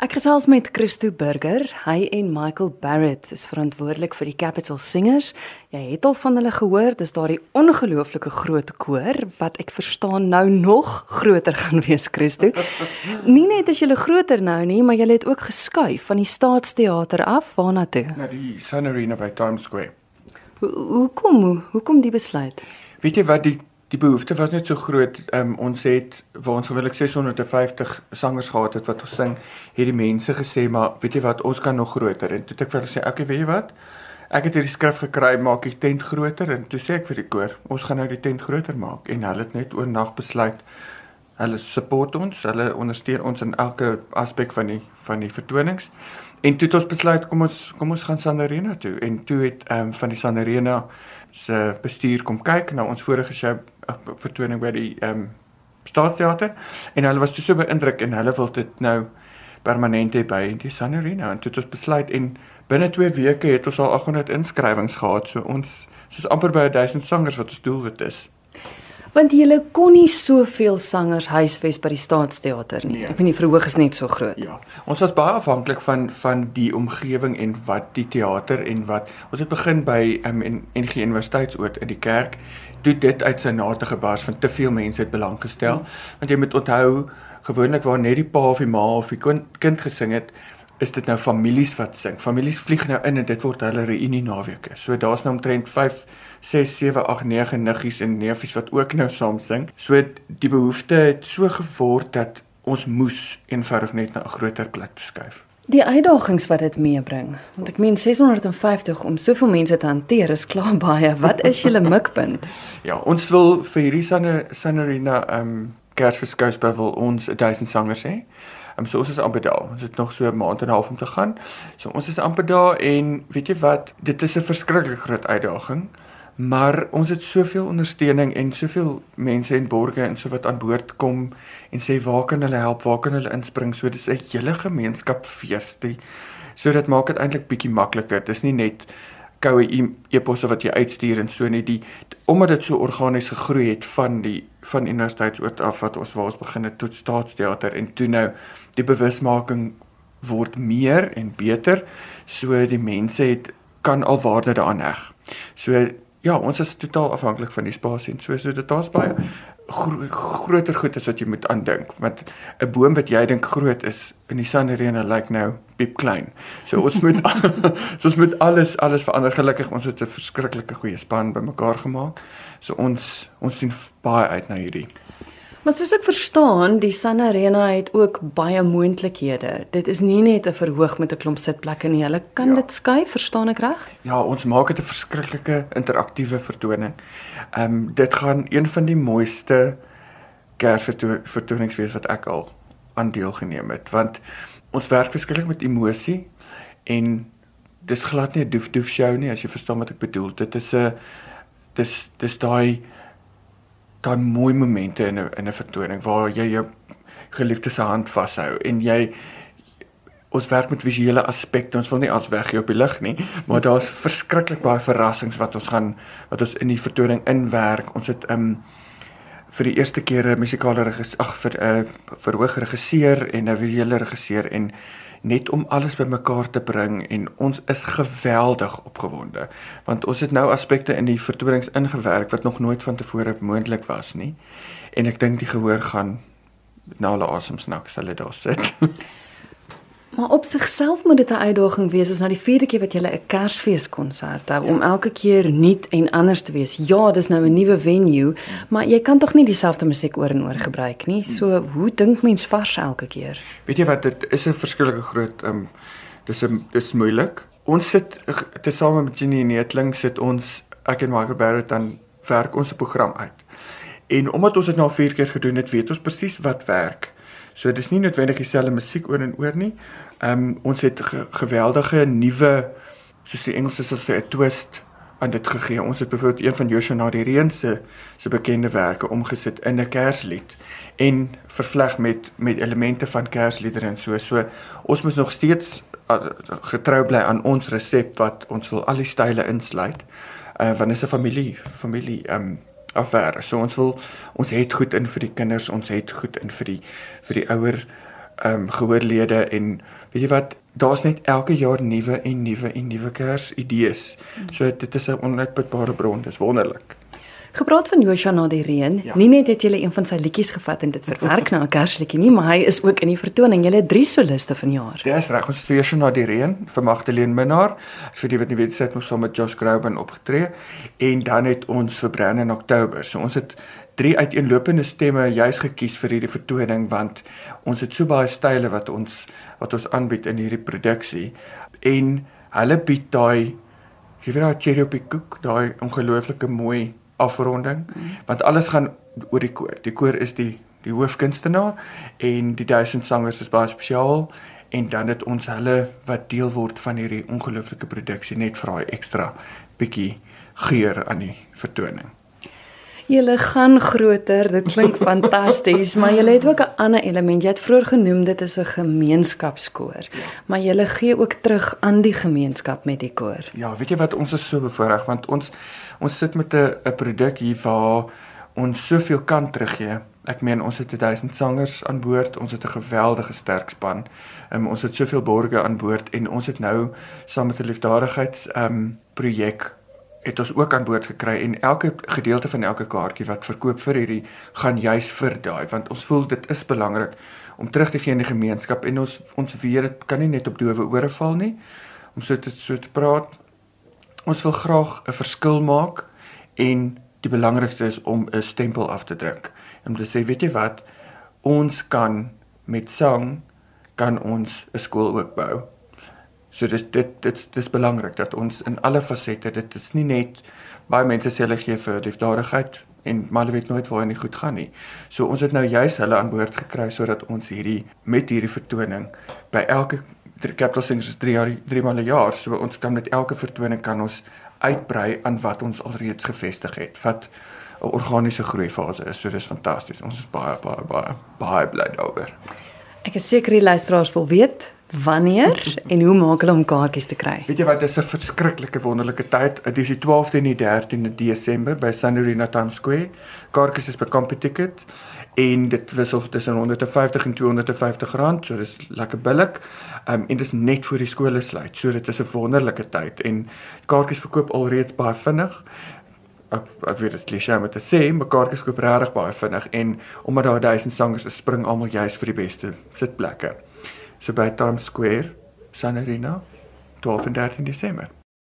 Ek gesels met Christo Burger. Hy en Michael Barrett is verantwoordelik vir die Capital Singers. Jy het al van hulle gehoor, dis daardie ongelooflike groot koor wat ek verstaan nou nog groter gaan wees, Christo. nie net as julle groter nou nie, maar julle het ook geskuif van die Staatsteater af waarna toe? Na die Sun Arena by Times Square. Hoekom? Hoe Hoekom die besluit? Weet jy wat die die behoefte was net so groot. Um, ons het waar ons gewoonlik 650 sangers gehad het wat ons sing, het die mense gesê, maar weet jy wat, ons kan nog groter. En toe het ek vir hulle sê, "Oké, weet jy wat? Ek het hierdie skrif gekry, maak die tent groter." En toe sê ek vir die koor, "Ons gaan nou die tent groter maak." En hulle het net oornag besluit hulle support ons, hulle ondersteun ons in elke aspek van die van die vertonings. En toe het ons besluit kom ons kom ons gaan Sanarena toe en toe het ehm um, van die Sanarena se bestuur kom kyk na ons vorige show vertoning by die ehm um, Staatsteater. En hulle was so beïndruk en hulle wil dit nou permanent hê by die Sun Arena. En dit het ons besluit en binne 2 weke het ons al 800 inskrywings gehad. So ons soos amper by 1000 sangers wat ons doelwit is want jy kon nie soveel sangers huisves by die Staatsteater nie. Nee. Ek weet die verhoog is net so groot. Ja. Ons was baie afhanklik van van die omgewing en wat die teater en wat ons het begin by um, en NG Universiteitsoord in die kerk toe dit uit sy nate gebars van te veel mense het belang gestel. Ja. Want jy moet onthou gewoonlik waar net die pa of die ma of die kind gesing het is dit nou families wat sing. Families vlieg nou in en dit word hulle reunie naweke. So daar's nou omtrent 5 6 7 8 9 niggies en neefies wat ook nou saam sing. So die behoefte het so geword dat ons moes eenvoudig net na 'n groter plek skuif. Die uitdagings wat dit meebring, want ek meen 650 om soveel mense te hanteer is klaar baie. Wat is julle mikpunt? ja, ons wil vir hierdie sanne sannerina ehm um, Kersverskouspel wil ons 1000 sangers hê. Um, so ons is amper daar. Ons het nog so 'n maand en 'n half om te gaan. So ons is amper daar en weet jy wat, dit is 'n verskriklik groot uitdaging. Maar ons het soveel ondersteuning en soveel mense en borgers en so wat aan boord kom en sê waar kan hulle help? Waar kan hulle inspring? So dis 'n hele gemeenskap fees. So dit maak dit eintlik bietjie makliker. Dis nie net koue e-posse wat jy uitstuur en so net die omdat dit so organies gegroei het van die van universiteitsoort af wat ons waar ons begin het tot staatsteater en toe nou die bewusmaking word meer en beter so die mense het kan al waarde daaraan heg. So ja, ons is totaal afhanklik van die spasie en so so dit daar's baie gro groter goed as wat jy moet aandink want 'n boom wat jy dink groot is in die sanarena lyk like nou piep klein. So ons moet so ons moet alles alles verander. Gelukkig ons het 'n verskriklike goeie span bymekaar gemaak. So ons ons sien baie uit na hierdie. Maar soos ek verstaan, die Sun Arena het ook baie moontlikhede. Dit is nie net 'n verhoog met 'n klomp sitplekke nie. Hulle kan ja. dit skuif, verstaan ek reg? Ja, ons maak dit 'n verskriklike interaktiewe vertoning. Ehm um, dit gaan een van die mooiste Kersvertonings wees wat ek al aan deelgeneem het, want ons werk verskriklik met emosie en dis glad nie 'n doef doef show nie, as jy verstaan wat ek bedoel. Dit is 'n dis dis daai daai mooi momente in 'n in 'n vertoning waar jy jou geliefde se hand vashou en jy ons werk met visuele aspekte. Ons wil nie alles weg hier op die lig nie, maar daar's verskriklik baie verrassings wat ons gaan wat ons in die vertoning inwerk. Ons het um vir die eerste keer 'n musikale regisseur, ag vir 'n uh, verhoog regisseur en 'n visuele regisseur en net om alles bymekaar te bring en ons is geweldig opgewonde want ons het nou aspekte in die vertonings ingewerk wat nog nooit vantevore moontlik was nie. En ek dink die gehoor gaan na hulle asem snak as hulle daar sit Maar op sigself moet dit 'n uitdaging wees as nou die vierde keer wat jy 'n Kersfeeskonsert hou ja. om elke keer nuut en anders te wees. Ja, dis nou 'n nuwe venue, maar jy kan tog nie dieselfde musiek oor en oor gebruik nie. So hoe dink mens vars elke keer? Weet jy wat, dit is 'n verskillike groot ehm um, dis 'n dis moeilik. Ons sit tesame met Jenny Netling sit ons ek en Michael Barrett dan werk ons 'n program uit. En omdat ons dit nou 4 keer gedoen het, weet ons presies wat werk. So dis nie noodwendig dieselfde musiek oor en oor nie. Ehm um, ons het ge geweldige nuwe soos die Engelse sal sê 'n twist aan dit gegee. Ons het byvoorbeeld een van Joshua die reën se se bekende werke omgesit in 'n Kerslied en vervleg met met elemente van Kersliedere en so. So ons moet nog steeds getrou bly aan ons resep wat ons wil al die style insluit. Uh want is 'n familie familie ehm um, affære. So ons wil ons het goed in vir die kinders, ons het goed in vir die vir die ouer ehm um, gehoorlede en weet jy wat daar's net elke jaar nuwe en nuwe en nuwe kers idees. So dit is 'n onuitputbare bron, dis wonderlik. Gepraat van Joshua na die reën. Ja. Nie net het jy een van sy liedjies gevat en dit verwerk na 'n kersliedjie nie, maar hy is ook in die vertoning. Jy het drie soliste vanjaar. Ja, is reg. Ons het vir Joshua na die reën vir Magdalene Minnar, vir die wat nie weet, het ons saam met Josh Groban opgetree en dan het ons vir Brandon Oktober. So ons het drie uiteenlopende stemme juis gekies vir hierdie vertoning want ons het so baie style wat ons wat ons aanbied in hierdie produksie en hulle bied daai jy weet daai cherry op die koek, daai ongelooflike mooi afronding want alles gaan oor die koor. Die koor is die die hoofkunstenaar en die duisend sangers is baie spesiaal en dan het ons hulle wat deel word van hierdie ongelooflike produksie net vir daai ekstra bietjie geur aan die vertoning. Julle gaan groter, dit klink fantasties, maar julle het ook 'n ander element. Jy het vroeër genoem dit is 'n gemeenskapskoor. Ja. Maar julle gee ook terug aan die gemeenskap met die koor. Ja, weet jy wat ons is so bevoorreg want ons ons sit met 'n 'n produk hier waar ons soveel kan teruggee. Ek meen ons het 1000 sangers aan boord, ons het 'n geweldige sterk span. Um, ons het soveel borgers aan boord en ons het nou saam met 'n liefdadigheids um projek het ons ook aan boord gekry en elke gedeelte van elke kaartjie wat verkoop vir hierdie gaan juis vir daai want ons voel dit is belangrik om terug te gee in die gemeenskap en ons ons weet dit kan nie net op dowe ore val nie. Om so te so te praat ons wil graag 'n verskil maak en die belangrikste is om 'n stempel af te druk. Om te sê weet jy wat ons kan met sang kan ons 'n skool ook bou So dis dit dit dis belangrik dat ons in alle fasette dit is nie net baie mense sê hulle gee vir liefdadigheid en maar hulle weet nooit waar dit goed gaan nie. So ons het nou juis hulle aan boord gekry sodat ons hierdie met hierdie vertoning by elke Capital Singers is 3 jaar 3 maande jaar so ons kan met elke vertoning kan ons uitbrei aan wat ons alreeds gevestig het. Wat 'n organiese groei fase is. So dis fantasties. Ons is baie baie baie baie bly daaroor. Ek is seker die luisteraars wil weet wanneer en hoe maak hulle om kaartjies te kry? Weet jy wat, dis 'n verskriklike wonderlike tyd. Dit is die 12de en die 13de Desember by Sanurina Times Square. Kaartjies is by CompuTicket en dit wissel tussen 150 en 250 rand, so dis lekker billik. Um, en dis net voor die skole sluit. So dit is 'n wonderlike tyd en kaartjies verkoop alreeds baie vinnig. Ek ek weet dit is klisjé om te sê, maar kaartjies koop regtig baie vinnig en omdat daar 1000 sangers is, spring almal juis vir die beste sitplekke so by Times Square, San Arena, 12 en 13 Desember.